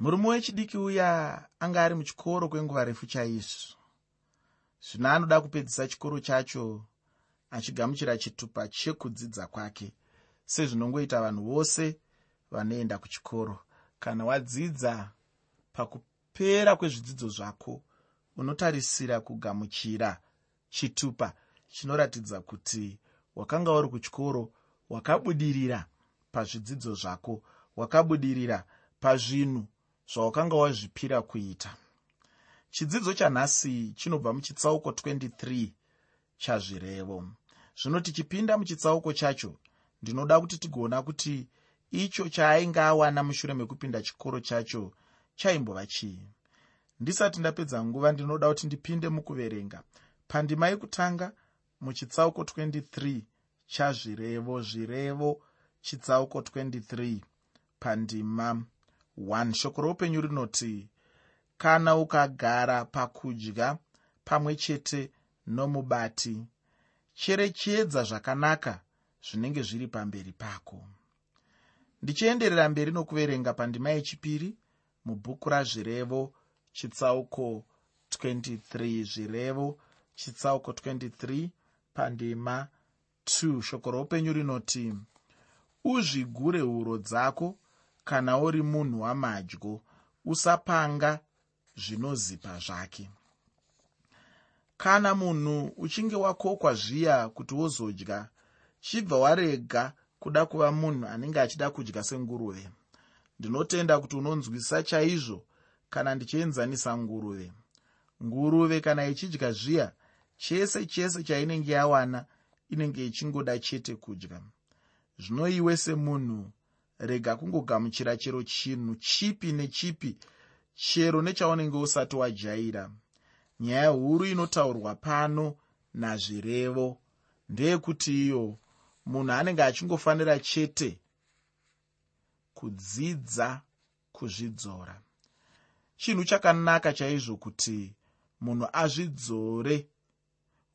murume wechidiki uya anga ari muchikoro kwenguva refu chaizvo. Zvino anoda kupedzisa chikoro chacho achigamuchira chitupa chekudzidza kwake sezvinongoita vanhu vose vanoenda kuchikoro. Kana wadzidza pakupera kwezvidzidzo zvako unotarisira kugamuchira chitupa chinoratidza kuti wakanga uri kuchikoro wakabudirira pazvidzidzo zvako wakabudirira pazvinhu zvawakanga wazvipira kuita. Chidzidzo chanhasi chinobva muchitsauko 23 chazvirevo. Zvino tichipinda muchitsauko chacho ndinoda kuti tigoona kuti icho chaainge awana mushure mekupinda chikoro chacho chaimbova chii. Ndisati ndapedza nguva ndinoda kuti ndipinde mukuverenga. Pandima yekutanga muchitsauko 23 chazvirevo zvirevo chitsauko 23 pandima 1 shoko roupenyu rinoti kana ukagara pakudya pamwe chete nomubati cherechedza zvakanaka zvinenge zviri pamberi pako. Ndichienderera mberi nokuverenga pandima yechipiri mubhuku razvirevo chitsauko 23 zvirevo chitsauko 23 pandima 2 shoko roupenyu rinoti uzvigure huro dzako kana uri munhu wamadyo usapanga zvinozipa zvake. Kana munhu uchinge wakokwa zviya kuti wozodya chibva warega kuda kuva munhu anenge achida kudya senguruve. Ndinotenda kuti unonzwisa chaizvo kana ndichienzanisa nguruve. Nguruve kana ichidya zviya chese chese chainenge yawana inenge ichingoda chete kudya. Zvino iwe semunhu rega kungogamuchira chero chinhu chipi nechipi chero nechaunenge usati wajaira. Nyaya huru inotaurwa pano nazvirevo. Ndeyekuti iyo munhu anenge achingofanira chete kudzidza kuzvidzora. Chinhu chakanaka chaizvo kuti munhu azvidzore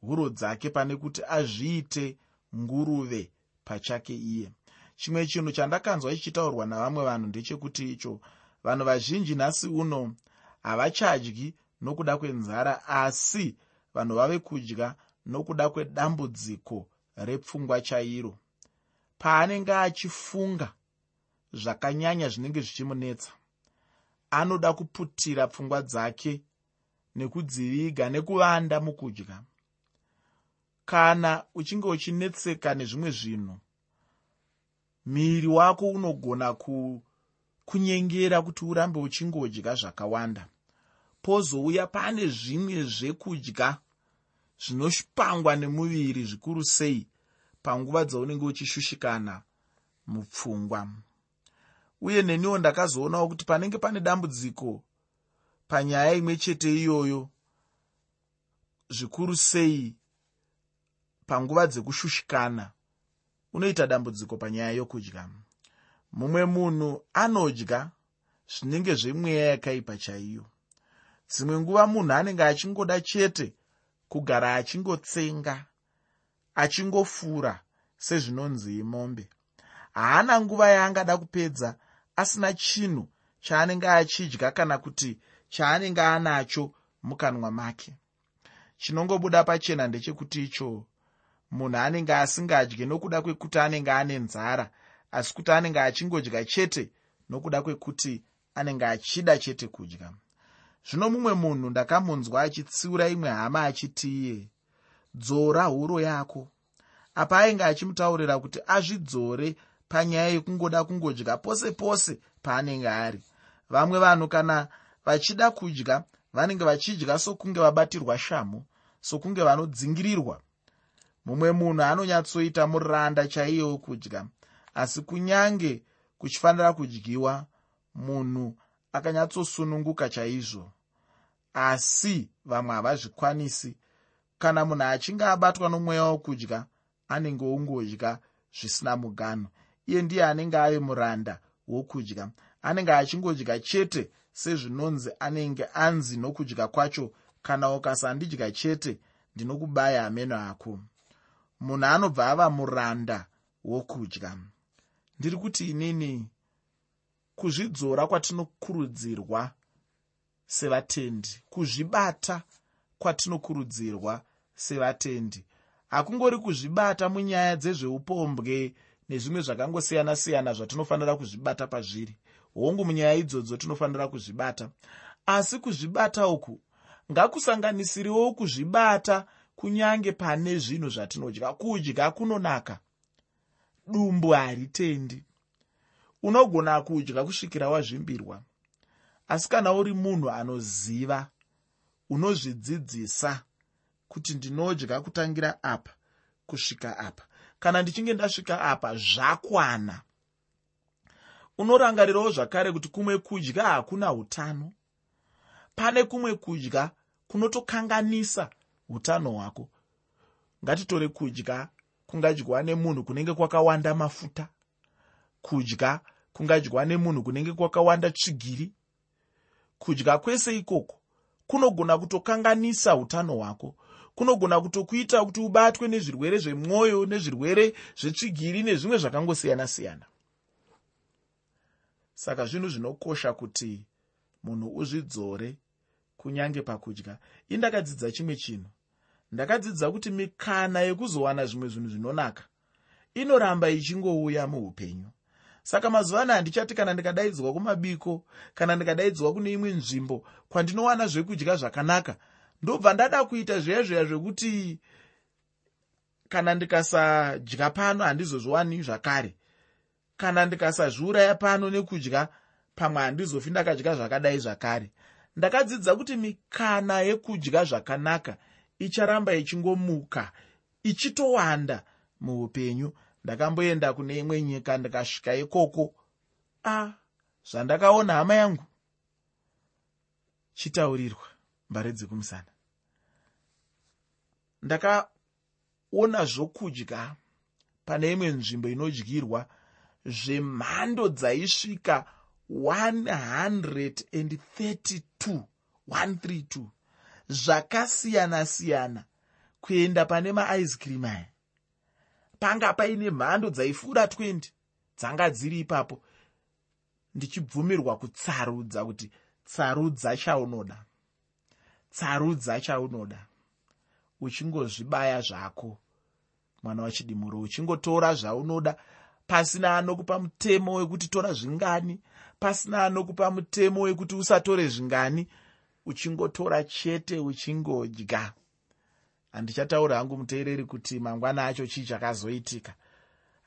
huro dzake pane kuti azviite nguruve pachake iye chimwe chinhu chandakanzwa chichitaurwa navamwe vanhu ndechekuti icho. Vanhu vazhinji nhasi uno havachadyi nokuda kwenzara asi vanhu vave kudya nokuda kwedambudziko repfungwa chairo. Paanenge achifunga zvakanyanya zvinenge zvichimunetsa anoda kuputira pfungwa dzake nekudziviga nekuvanda mukudya. Kana uchinge uchinetseka nezvimwe zvinhu miri wako unogona ku, kunyengera kuti urambe uchingodya zvakawanda. Pozouya pane zvimwe zvekudya zvinoshpangwa nemuviri zvikuru sei panguva dzaunenge uchishushikana mupfungwa. Uye neniwo ndakazoonawo kuti panenge pane dambudziko panyaya imwe chete iyoyo zvikuru sei panguva dzekushushikana unoita dambudziko panyaya yokudya. Mumwe munhu anodya zvinenge zvemweya yakaipa chaiyo. Dzimwe nguva munhu anenge achingoda chete kugara achingotsenga achingofura sezvinonzi imombe. Haana nguva yaangada kupedza asina chinhu chaanenge achidya kana kuti chaanenge anacho mukanwa make. Chinongobuda pachena ndechekuti icho munhu anenge asingadyi nokuda kwekuti anenge ane nzara asi kuti anenge achingodya chete nokuda kwekuti anenge achida chete kudya. Zvino mumwe munhu ndakamunzwa achitsiura imwe hama achiti iye dzora huro yako. Apa ainge achimutaurira kuti azvidzore panyaya yekungoda kungodya pose pose paanenge ari. Vamwe vanhu kana vachida kudya vanenge vachidya sokunge vabatirwa shamu sokunge vanodzingirirwa mumwe munhu anonyatsoita muranda chaiye wekudya asi kunyange kuchifanira kudyiwa munhu akanyatsosununguka chaizvo. Asi vamwe havazvikwanisi. Kana munhu achinge abatwa nomweya wokudya anenge ongodya zvisina mugano. Iye ndiye anenge ave muranda wokudya. Anenge achingodya chete sezvinonzi anenge anzi nokudya kwacho kana ukasandidya chete ndinokubaya meno ako munhu anobva ava muranda wokudya. Ndiri kuti inini kuzvidzora kwatinokurudzirwa sevatendi kuzvibata kwatinokurudzirwa sevatendi. Hakungori kuzvibata munyaya dzezveupombwe nezvimwe zvakangosiyana-siyana zvatinofanira kuzvibata pazviri. Hongu munyaya idzodzo tinofanira kuzvibata. Asi kuzvibata uku ngakusanganisiriwo kuzvibata kunyange pane zvinhu zvatinodya. Kudya kunonaka. Dumbu haritendi. Unogona kudya kusvikira wazvimbirwa. Asi kana uri munhu anoziva unozvidzidzisa kuti ndinodya kutangira apa kusvika apa. Kana ndichinge ndasvika apa zvakwana. Unorangarirawo zvakare kuti kumwe kudya hakuna utano pane kumwe kudya kunotokanganisa utano hwako. Ngatitore kudya kungadyiwa nemunhu kunenge kwakawanda mafuta. Kudya kungadyiwa nemunhu kunenge kwakawanda tsvigiri. Kudya kwese ikoko kunogona kutokanganisa utano hwako. Kunogona kutokuita kuti ubatwe nezvirwere zvemwoyo nezvirwere zvetsvigiri nezvimwe zvakangosiyana-siyana saka zvinhu zvinokosha kuti munhu uzvidzore kunyange pakudya. Indakadzidza chimwe chinhu ndakadzidza kuti mikana yekuzowana zvimwe zvinhu zvinonaka inoramba ichingouya muupenyu. Saka mazuva ano handichati kana ndikadaidzwa kumabiko kana ndikadaidzwa kune imwe nzvimbo kwandinowana zvekudya zvakanaka ndobva ndada kuita zviya zviya zvekuti kana ndikasadya pano handizozviwani zvakare. Kana ndikasazviuraya pano nekudya pamwe handizofi ndakadya zvakadai zvakare. Ndakadzidza kuti mikana yekudya zvakanaka icharamba ichingomuka ichitowanda muupenyu. Ndakamboenda kune imwe nyika ndikasvika ikoko. A ah, zvandakaona hama yangu. Chitaurirwa mbare dzekumusana ndakaona zvokudya pane imwe nzvimbo inodyirwa zvemhando dzaisvika 132 132 zvakasiyana-siyana kuenda pane maice cream aya. Panga paine mhando dzaifura 20 dzanga dziri ipapo ndichibvumirwa kutsarudza kuti tsarudza chaunoda. Tsarudza chaunoda. Uchingozvibaya zvako mwana wachidimuro uchingotora zvaunoda. Pasina anokupa mutemo wekuti tora zvingani pasina anokupa mutemo wekuti usatore zvingani uchingotora chete uchingodya. Handichataura hangu muteereri kuti mangwana acho chii chakazoitika.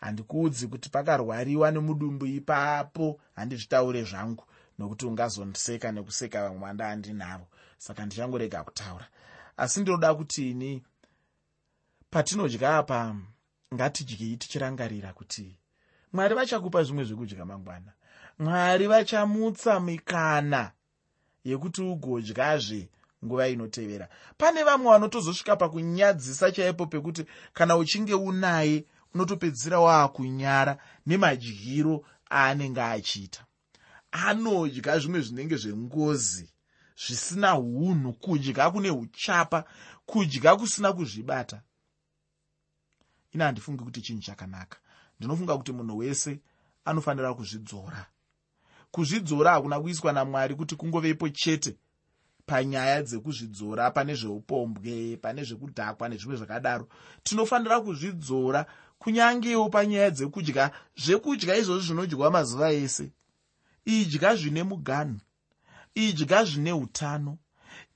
Handikuudzi kuti pakarwariwa nemudumbu ipapo handizvitaure zvangu nokuti ungazondiseka nekuseka vamwe vanda handinavo saka ndichangorega kutaura. Asi ndinoda kuti ini patinodya apa ngatidyei tichirangarira kuti mwari vachakupa zvimwe zvekudya mangwana. Mwari vachamutsa mikana yekuti ugodyazve nguva inotevera. Pane vamwe vanotozosvika pakunyadzisa chaipo pekuti kana uchinge unaye unotopedzisira waakunyara nemadyiro aanenge achiita. Anodya zvimwe zvinenge zvengozi zvisina unhu kudya kune uchapa kudya kusina kuzvibata. Ina handifungi kuti chinhu chakanaka. Ndinofunga kuti munhu wese anofanira kuzvidzora kuzvidzora hakuna kuiswa namwari kuti kungovepo chete panyaya dzekuzvidzora pane zveupombwe pane zvekudhakwa nezvimwe zvakadaro. Tinofanira kuzvidzora kunyangewo panyaya dzekudya zvekudya izvozvo zvinodyiwa mazuva ese. Idya zvine muganhu idya zvine utano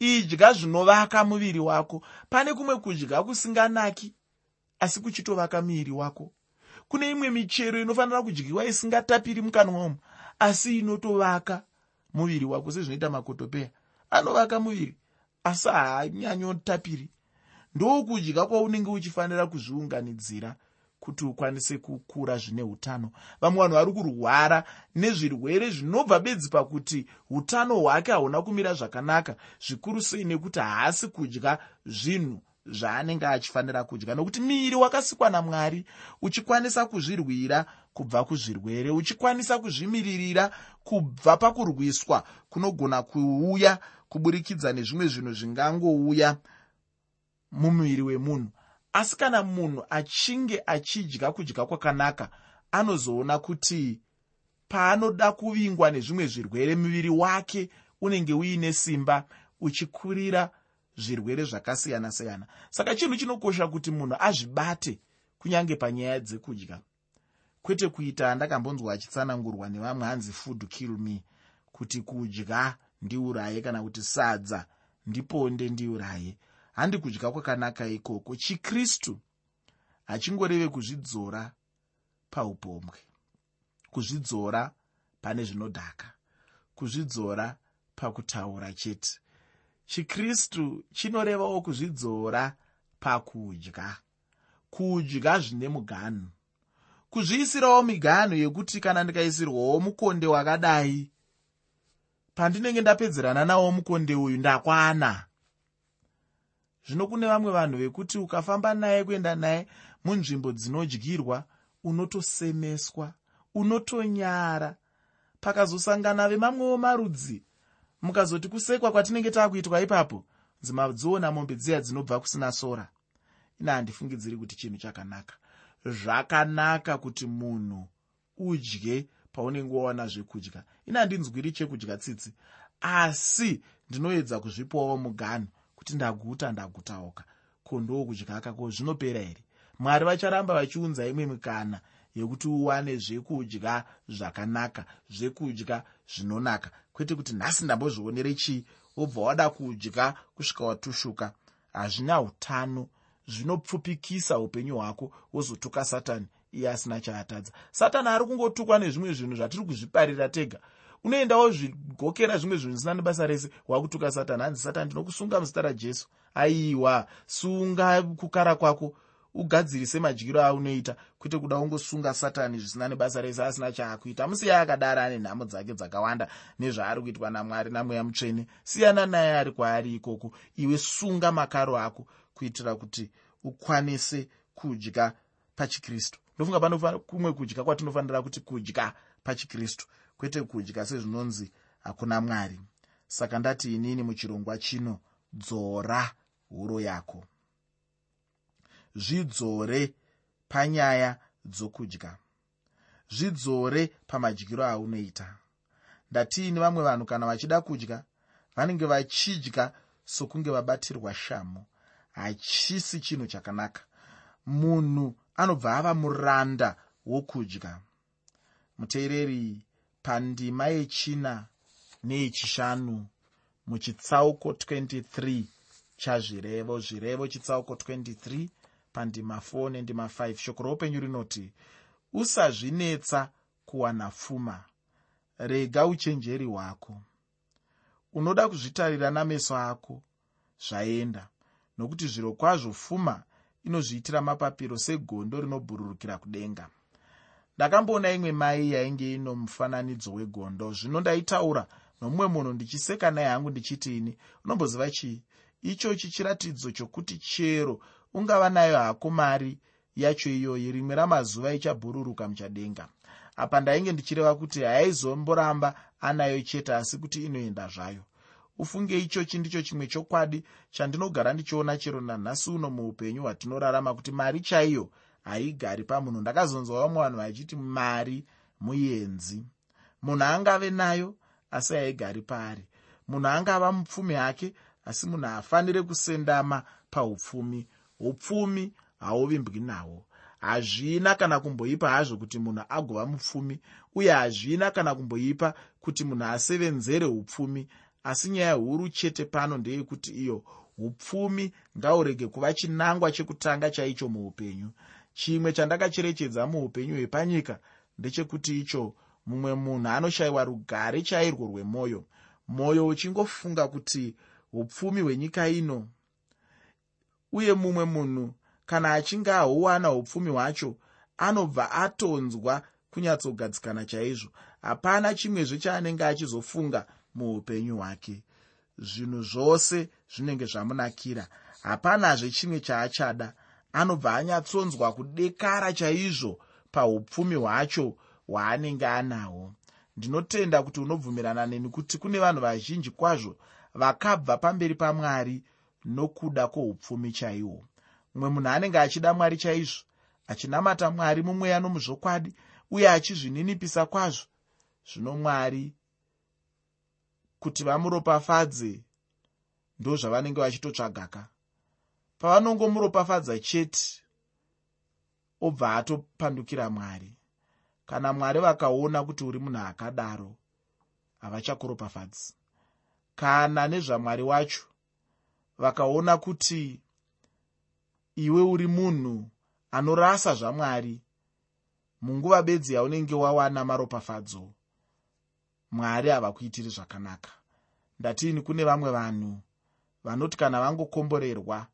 idya zvinovaka muviri wako. Pane kumwe kudya kusinganaki asi kuchitovaka muviri wako. Kune imwe michero inofanira kudyiwa isingatapiri mukanwa umu asi inotovaka muviri wako sezvinoita makotopeya. Anovaka muviri asi haanyanyotapiri ndokudya kwaunenge uchifanira kuzviunganidzira kuti ukwanise kukura zvine utano. Vamwe vanhu vari kurwara nezvirwere zvinobva bedzi pakuti utano hwake hauna kumira zvakanaka. Zvikuru sei nekuti haasi kudya zvinhu zvaanenge achifanira kudya. Nokuti miiri wakasikwa namwari uchikwanisa kuzvirwira kubva kuzvirwere uchikwanisa kuzvimiririra kubva pakurwiswa kunogona kuuya kuburikidza nezvimwe zvinhu zvingangouya mumuviri wemunhu. Asi kana munhu achinge achidya kudya kwakanaka anozoona kuti paanoda kuvingwa nezvimwe zvirwere muviri wake unenge uine simba uchikurira zvirwere zvakasiyana-siyana. Saka chinhu chinokosha kuti munhu azvibate kunyange panyaya dzekudya kwete kuita andakambonzwa achitsanangurwa nevamwe hanzi food kill me kuti kudya ndiuraye kana kuti sadza ndiponde ndiuraye. Handi kudya kwakanaka ikoko. Chikristu hachingoreve kuzvidzora paupombwe kuzvidzora pane zvinodhaka kuzvidzora pakutaura chete. Chikristu chinorevawo kuzvidzora pakudya kudya zvine muganhu kuzviisirawo miganhu yekuti kana ndikaisirwawo mukonde wakadai pandinenge ndapedzerana nawo mukonde uyu ndakwana. Zvino kune vamwe vanhu vekuti ukafamba naye kuenda naye munzvimbo dzinodyirwa unotosemeswa unotonyara. Pakazosangana vemamwewo marudzi mukazoti kusekwa kwatinenge taakuitwa ipapo dzimadziona mombe dziya dzinobva kusina sora. Ina handifungidziri kuti chinhu chakanaka zvakanaka kuti munhu udye paunenge wawana zvekudya. Ina handinzwiri chekudya tsitsi asi ndinoedza kuzvipawo muganho kuti ndaguta ndagutaoka. Ko ndo kudya kako zvinopera here? Mwari vacharamba vachiunza imwe mikana yekuti uwane zvekudya zvakanaka zvekudya zvinonaka. Kwete kuti nhasi ndambozvionere chii? Wobva wada kudya kusvika watushuka. Hazvina utano zvinopfupikisa upenyu hwako wozotuka satani iye asina chaatadza. Satani ari kungotukwa nezvimwe zvinhu zvatiri kuzviparira tega. Unoenda wozvigokera zvimwe zvinhu zvisina nebasa rese wakutuka satani. Hanzi satani ndinokusunga muzita rajesu. Aiwa sunga kukara kwako ugadzirise madyiro aunoita kwete kuda ungosunga satani zvisina nebasa rese asina chaakuita. Musiya akadaro ane nhamo dzake dzakawanda nezvaari kuitwa namwari namweya mutsvene. Siyana naye ari kwaari ikoko. Iwe sunga makaro ako kuitira kuti ukwanise kudya pachikristu. Ndofunga pano kumwe kudya kwatinofanira kuti kudya pachikristu kwete kudya sezvinonzi hakuna mwari. Saka ndati inini muchirongwa chino dzora huro yako. Zvidzore panyaya dzokudya. Zvidzore pamadyiro aunoita. Ndatiini vamwe vanhu kana vachida kudya vanenge vachidya sokunge vabatirwa shamo hachisi chinhu chakanaka. Munhu anobva ava muranda wokudya. Muteereri pandima yechina neyechishanu muchitsauko 23 chazvirevo. Zvirevo chitsauko 23 pandima 4 nendima 5 shoko roupenyu rinoti usazvinetsa kuwana pfuma. Rega uchenjeri hwako. Unoda kuzvitarira nameso ako. Zvaenda nokuti zviro kwazvo pfuma inozviitira mapapiro segondo rinobhururukira kudenga. Ndakamboona imwe mai yainge ino mufananidzo wegondo. Zvino ndaitaura nomumwe munhu ndichiseka naye hangu ndichitiini unomboziva chii? Ichochi chiratidzo chokuti chero ungava nayo hako mari yacho iyoyi rimwe ramazuva ichabhururuka muchadenga. Apa ndainge ndichireva kuti haaizomboramba anayo chete asi kuti inoenda zvayo ufunge ichochi ndicho chimwe chokwadi chandinogara ndichiona chero nanhasi uno muupenyu hwatinorarama kuti mari chaiyo haigari pamunhu. Ndakazonzwa vamwe vanhu vachiti mari muyenzi. Munhu angave nayo asi haigari paari. Munhu angava mupfumi hake asi munhu haafaniri kusendama paupfumi. Upfumi hauvimbwi nahwo. Hazvina kana kumboipa hazvo kuti munhu agova mupfumi uye hazvina kana kumboipa kuti munhu asevenzere upfumi asi nyaya huru chete pano ndeyekuti iyo upfumi ngaurege kuva chinangwa chekutanga chaicho muupenyu. Chimwe chandakacherechedza muupenyu hwepanyika ndechekuti icho mumwe munhu anoshayiwa rugare chairwo rwemwoyo mwoyo uchingofunga kuti upfumi hwenyika ino. Uye mumwe munhu kana achinge ahowana upfumi hwacho anobva atonzwa kunyatsogadzikana chaizvo. Hapana chimwezve chaanenge achizofunga muupenyu hwake. Zvinhu zvose zvinenge zvamunakira. Hapanazve chimwe chaachada. Anobva anyatsonzwa kudekara chaizvo paupfumi hwacho hwaanenge anahwo ndinotenda kuti unobvumirana neni kuti kune vanhu vazhinji kwazvo vakabva pamberi pamwari nokuda kwoupfumi chaihwo mumwe munhu anenge achida mwari chaizvo achinamata mwari mumweya nomuzvokwadi uye achizvininipisa kwazvo zvino mwari kuti vamuropafadze ndo zvavanenge vachitotsvagaka. Pavanongomuropafadza chete obva atopandukira mwari. Kana mwari vakaona kuti uri munhu akadaro havachakuropafadzi. Kana nezvamwari wacho vakaona kuti iwe uri munhu anorasa zvamwari munguva bedzi yaunenge wawana maropafadzo mwari havakuitiri zvakanaka. Ndatiini kune vamwe vanhu vanoti kana vangokomborerwa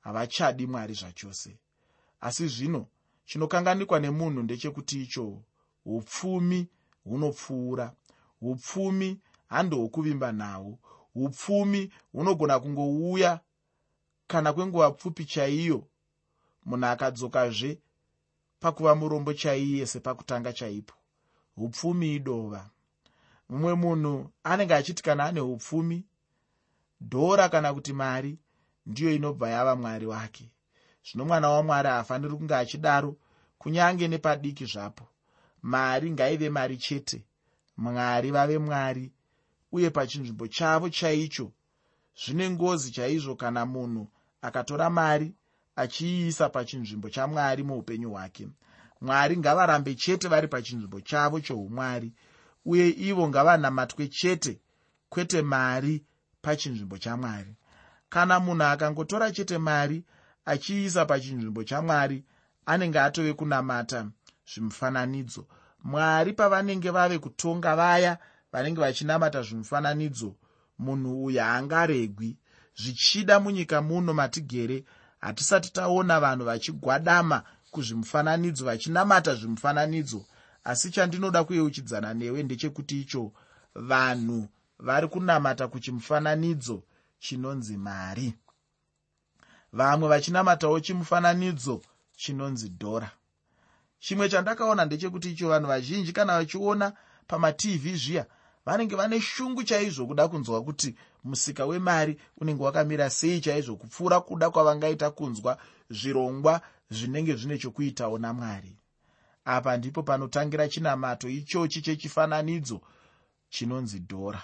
havachadi mwari zvachose. Asi zvino chinokanganikwa nemunhu ndechekuti icho upfumi hunopfuura. Upfumi handohwokuvimba nahwo. Upfumi hunogona kungouya kana kwenguva pfupi chaiyo. Munhu akadzokazve pakuva murombo chaiye sepakutanga chaipo. Upfumi idova mumwe munhu anenge achiti kana ane upfumi dhora kana kuti mari ndiyo inobva yava mwari wake. Zvino mwana wamwari haafaniri kunge achidaro kunyange nepadiki zvapo. Mari ngaive mari chete mwari vave mwari uye pachinzvimbo chavo chaicho zvine ngozi chaizvo kana munhu akatora mari achiiisa pachinzvimbo chamwari muupenyu hwake. Mwari ngavarambe chete vari pachinzvimbo chavo choumwari uye ivo ngavanamatwe chete kwete mari pachinzvimbo chamwari. Kana munhu akangotora chete mari achiisa pachinzvimbo chamwari anenge atove kunamata zvimufananidzo. Mwari pavanenge vave kutonga vaya vanenge vachinamata zvimufananidzo munhu uyu haangaregwi. Zvichida munyika muno matigere hatisati taona vanhu vachigwadama kuzvimufananidzo vachinamata zvimufananidzo asi chandinoda kuyeuchidzana newe ndechekuti icho vanhu vari kunamata kuchimufananidzo chinonzi mari. Vamwe vachinamatawo chimufananidzo chinonzi dhora. Chimwe chandakaona ndechekuti icho vanhu vazhinji kana vachiona pamatv zviya vanenge vane shungu chaizvo kuda kunzwa kuti musika wemari unenge wakamira sei chaizvo kupfuura kuda kwavangaita kunzwa zvirongwa zvinenge zvine chokuitawo namwari apa ndipo panotangira chinamato ichochi chechifananidzo chinonzi dhora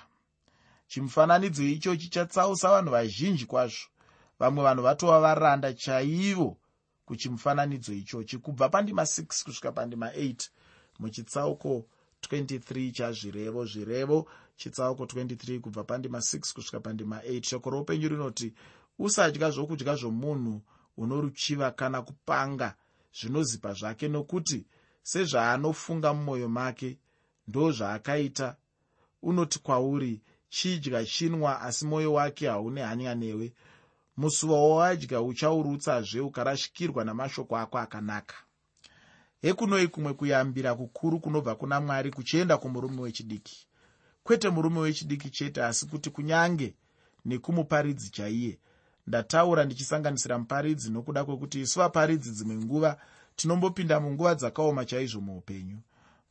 chimufananidzo ichochi chatsausa vanhu vazhinji kwazvo. Vamwe vanhu vatova varanda chaivo kuchimufananidzo ichochi kubva pandima 6 kusvika pandima 8 muchitsauko 23 chazvirevo zvirevo chitsauko 23 kubva pandima 6 kusvika pandima 8 shoko roupenyu rinoti usadya zvokudya zvomunhu unoruchiva kana kupanga zvinozipa zvake nokuti sezvaanofunga mumwoyo make ndo zvaakaita unoti kwauri chidya chinwa asi mwoyo wake haune hanya newe. Musuva wawadya uchaurutsazve ukarashikirwa namashoko ako akanaka. Hekunoi kumwe kuyambira kukuru kunobva kuna mwari kuchienda kumurume wechidiki. Kwete murume wechidiki chete asi kuti kunyange nekumuparidzi chaiye. Ndataura ndichisanganisira muparidzi nokuda kwekuti isu vaparidzi dzimwe nguva tinombopinda munguva dzakaoma chaizvo muupenyu.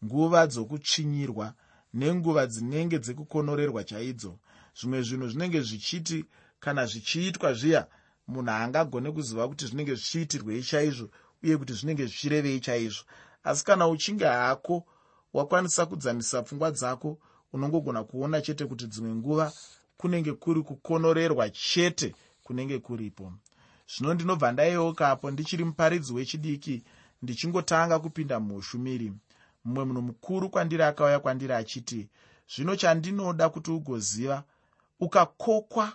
Nguva dzokutsvinyirwa nenguva dzinenge dzekukonorerwa chaidzo. Zvimwe zvinhu zvinenge zvichiti kana zvichiitwa zviya munhu haangagone kuziva kuti zvinenge zvichiitirwei chaizvo uye kuti zvinenge zvichirevei chaizvo. Asi kana uchinge hako wakwanisa kudzamisa pfungwa dzako unongogona kuona chete kuti dzimwe nguva kunenge kuri kukonorerwa chete kunenge kuripo zvino ndinobva ndaiyeukapo ndichiri muparidzi wechidiki ndichingotanga kupinda muushumiri mumwe munhu mukuru kwandiri akauya kwandiri achiti zvino chandinoda kuti ugoziva ukakokwa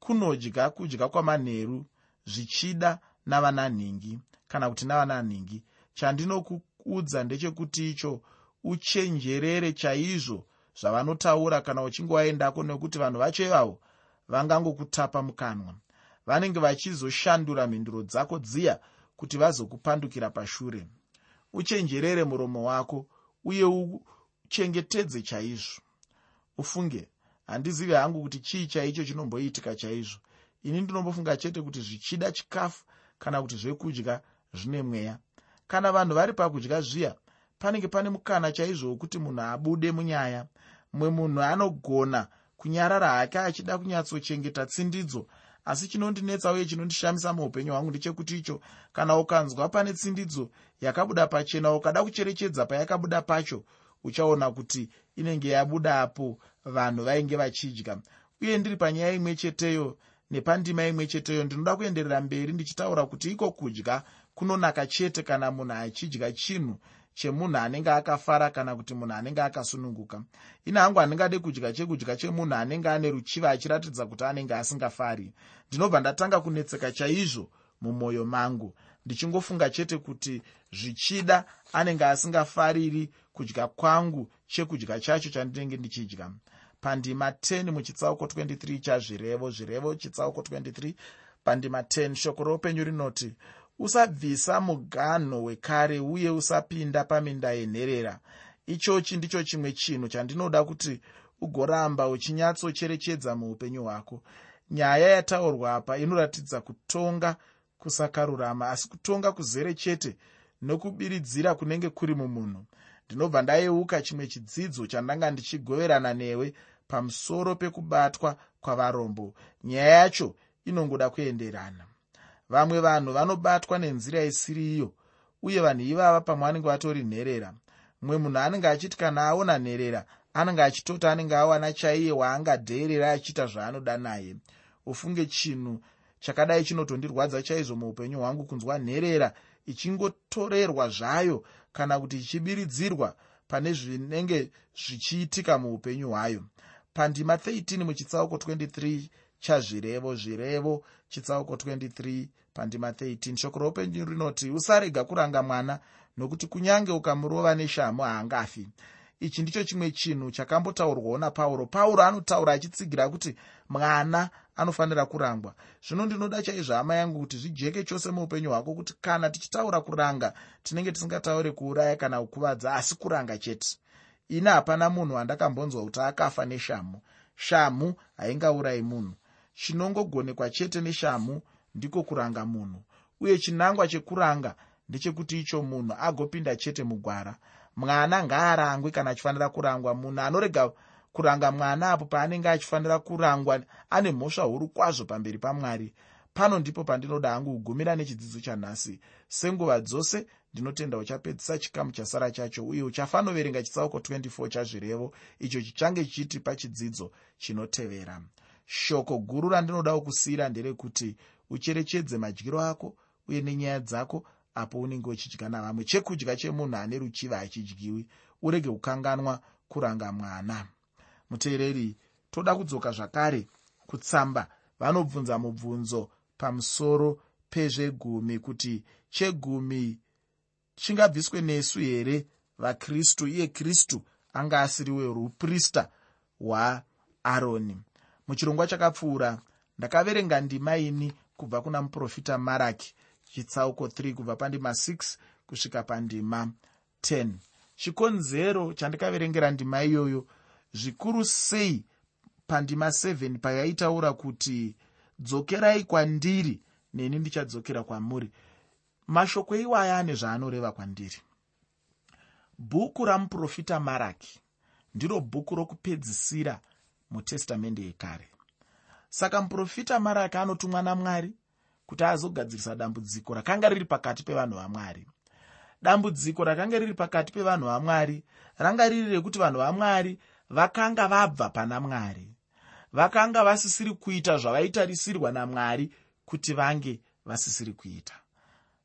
kunodya kudya kwamanheru zvichida navananhingi kana kuti navananhingi. Chandinokuudza ndechekuti icho uchenjerere chaizvo zvavanotaura kana uchinge waendako nekuti vanhu vacho ivavo vangangokutapa mukanwa vanenge vachizoshandura mhinduro dzako dziya kuti vazokupandukira pashure. Uchenjerere muromo wako uye uchengetedze chaizvo. Ufunge handizivi hangu kuti chii chaicho chinomboitika chaizvo. Ini ndinombofunga chete kuti zvichida chikafu kana kuti zvekudya zvine mweya. Kana vanhu vari pakudya zviya panenge pane mukana chaizvo wekuti munhu abude munyaya. Mumwe munhu anogona kunyarara hake achida kunyatsochengeta tsindidzo asi chinondinetsa uye chinondishamisa muupenyu hwangu ndechekuti icho kana ukanzwa pane tsindidzo yakabuda pachena ukada kucherechedza payakabuda pacho uchaona kuti inenge yabudapo vanhu vainge vachidya. Uye ndiri panyaya imwe cheteyo nepandima imwe cheteyo ndinoda kuenderera mberi ndichitaura kuti iko kudya kunonaka chete kana munhu achidya chinhu chemunhu anenge akafara kana kuti munhu anenge akasununguka. Ine hangu handingade kudya chekudya chemunhu anenge ane ruchiva achiratidza kuti anenge asingafari. Ndinobva ndatanga kunetseka chaizvo mumwoyo mangu. Ndichingofunga chete kuti zvichida anenge asingafariri kudya kwangu chekudya chacho chandinenge ndichidya. Pandima 10 muchitsauko 23 chazvirevo zvirevo chitsauko 23 pandima 10 shoko roupenyu rinoti usabvisa muganho wekare uye usapinda paminda yenherera. Ichochi ndicho chimwe chinhu chandinoda kuti ugoramba uchinyatsocherechedza muupenyu hwako. Nyaya yataurwa apa inoratidza kutonga kusakarurama asi kutonga kuzere chete nokubiridzira kunenge kuri mumunhu. Ndinobva ndayeuka chimwe chidzidzo chandanga ndichigoverana newe pamusoro pekubatwa kwavarombo. Nyaya yacho inongoda kuenderana vamwe vanhu vanobatwa nenzira isiri iyo uye vanhu ivava pamwe vanenge vatori nherera. Mumwe munhu anenge achiti kana aona nherera anenge achitoti anenge awana chaiye waangadheerera achiita zvaanoda naye. Ufunge chinhu chakadai chinotondirwadza chaizvo muupenyu hwangu kunzwa nherera ichingotorerwa zvayo kana kuti ichibiridzirwa pane zvinenge zvichiitika muupenyu hwayo. Pandima 13 muchitsauko 23 chazvirevo zvirevo chitsauko 23 pandima 13 shoko roupenyu rinoti usarega kuranga mwana nokuti kunyange ukamurova neshamu haangafi. Ichi ndicho chimwe chinhu chakambotaurwawo napauro. Pauro anotaura achitsigira kuti mwana anofanira kurangwa. Zvino ndinoda chaizvo hama yangu kuti zvijeke chose muupenyu hwako kuti kana tichitaura kuranga tinenge tisingataure kuuraya kana kukuvadza asi kuranga chete. Ine hapana munhu andakambonzwa kuti akafa neshamu shamu haingaurayi munhu chinongogonekwa chete neshamu ndiko kuranga munhu uye chinangwa chekuranga ndechekuti icho munhu agopinda chete mugwara. Mwana ngaarangwe kana achifanira kurangwa. Munhu anorega kuranga mwana apo paanenge achifanira kurangwa ane mhosva huru kwazvo pamberi pamwari. Pano ndipo pandinoda hangu kugumira nechidzidzo chanhasi. Senguva dzose ndinotenda uchapedzisa chikamu chasara chacho uye uchafanoverenga chitsauko 24 chazvirevo. Icho chichange chichitipa chidzidzo chinotevera shoko guru randinodawo kusiyira nderekuti ucherechedze madyiro ako uye nenyaya dzako apo unenge uchidya navamwe. Chekudya chemunhu ane ruchiva hachidyiwi urege kukanganwa kuranga mwana. Muteereri toda kudzoka zvakare kutsamba. Vanobvunza mubvunzo pamusoro pezvegumi kuti chegumi chingabviswe nesu here? Vakristu iye kristu anga asiriwe ruprista hwaaroni muchirongwa chakapfuura. Ndakaverenga ndima ini kubva kuna muprofita maraki chitsauko 3 kubva pandima 6 kusvika pandima 10 chikonzero chandikaverengera ndima iyoyo zvikuru sei pandima 7 payaitaura kuti dzokerai kwandiri. Neni ndichadzokera kwamuri. Mashoko iwaya ane zvaanoreva kwandiri. Bhuku ramuprofita maraki ndiro bhuku rokupedzisira mutestamende yekare. Saka muprofita maraki anotumwa namwari kuti azogadzirisa dambudziko rakanga riri pakati pevanhu vamwari dambudziko rakanga riri pakati pevanhu vamwari ranga riri rekuti vanhu vamwari vakanga vabva pana mwari. Vakanga vasisiri kuita zvavaitarisirwa namwari kuti vange vasisiri kuita.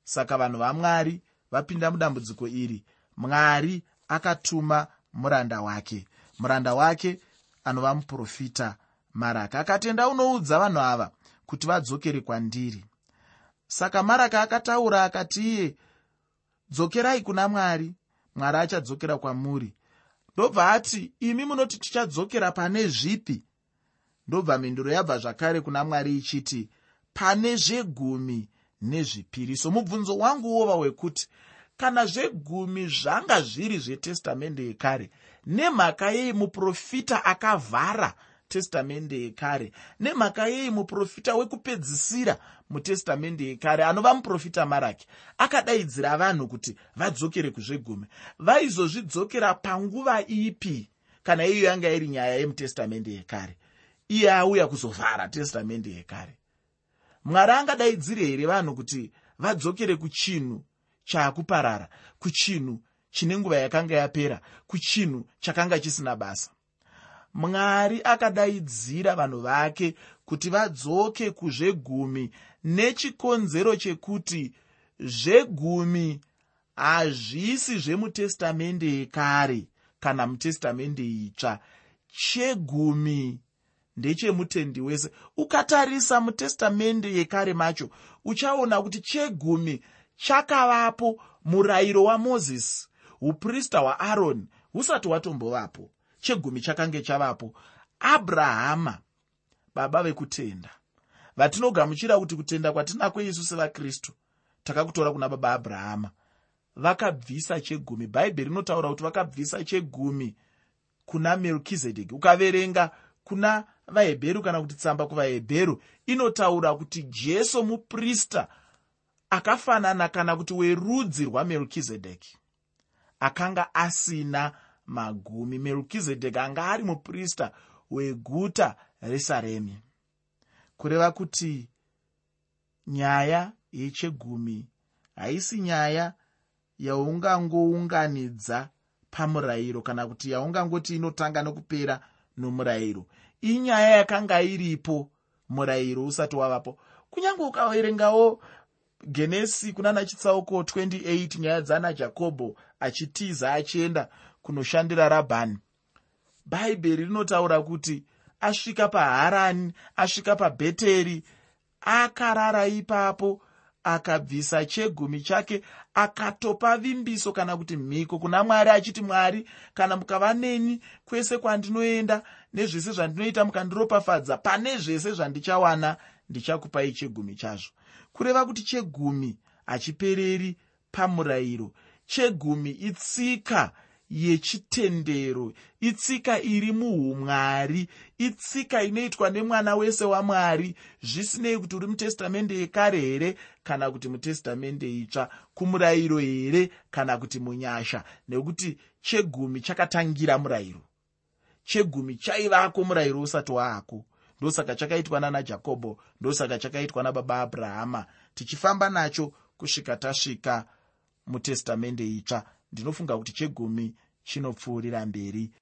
Saka vanhu vamwari vapinda mudambudziko iri. Mwari akatuma muranda wake. Muranda wake anova muprofita maraka. Akatenda unoudza vanhu ava kuti vadzokere kwandiri. Saka maraka akataura akati iye dzokerai kuna mwari. Mwari achadzokera kwamuri. Ndobva ati imi munoti tichadzokera pane zvipi? Ndobva mhinduro yabva zvakare kuna mwari ichiti pane zvegumi nezvipiriso. Mubvunzo wangu wova wekuti kana zvegumi zvanga zviri zvetestamende yekare nemhaka yei muprofita akavhara testamende yekare nemhaka yei muprofita wekupedzisira mutestamende yekare anova muprofita maraki akadaidzira vanhu kuti vadzokere kuzvegumi. Vaizozvidzokera panguva ipi kana iyo yanga iri nyaya yemutestamende yekare? Iye auya kuzovhara testamende yekare. Mwari angadaidzire here vanhu kuti vadzokere kuchinhu chaakuparara kuchinhu chine nguva yakanga yapera kuchinhu chakanga chisina basa. Mwari akadaidzira vanhu vake kuti vadzoke kuzvegumi nechikonzero chekuti zvegumi hazvisi zvemutestamende yekare kana mutestamende itsva. Chegumi ndechemutendi wese. Ukatarisa mutestamende yekare macho uchaona kuti chegumi chakavapo murayiro wamozisi. Uprista hwaaroni husati hwatombovapo chegumi chakange chavapo. Abrahama baba vekutenda. Vatinogamuchira kuti kutenda kwatinako isu sevakristu takakutora kuna baba abrahama. Vakabvisa chegumi. Bhaibheri rinotaura kuti vakabvisa chegumi kuna merukizedheki ukaverenga kuna vahebheru kana kuti tsamba kuvahebheru inotaura kuti jesu muprista akafanana kana kuti werudzi rwamerukizedheki akanga asina magumi. Merukizedheki anga ari muprista weguta resaremi kureva kuti nyaya yechegumi haisi nyaya yaungangounganidza pamurayiro kana kuti yaungangoti inotanga nokupera nomurayiro. Inyaya yakanga iripo murayiro usati wavapo. Kunyange ukaverengawo genesi kunana chitsauko 28 nyaya dzana jakobho achitiza achienda kunoshandira rabhani. Bhaibheri rinotaura kuti asvika paharani asvika pabheteri akarara ipapo akabvisa chegumi chake akatopa vimbiso kana kuti mhiko kuna mwari achiti mwari kana mukava neni kwese kwandinoenda nezvese zvandinoita mukandiropafadza pane zvese zvandichawana ndichakupai chegumi chazvo. Kureva kuti chegumi hachipereri pamurayiro. Chegumi itsika yechitendero itsika iri muumwari itsika inoitwa nemwana wese wamwari. Zvisinei kuti uri mutestamende yekare here kana kuti mutestamende itsva kumurayiro here kana kuti munyasha. Nekuti chegumi chakatangira murayiro. Chegumi chaivako murayiro usati waako ndosaka chakaitwa nana jakobho ndosaka chakaitwa nababa abrahama. Tichifamba nacho kusvika tasvika mutestamende itsva. Ndinofunga kuti chegumi chinopfuurira mberi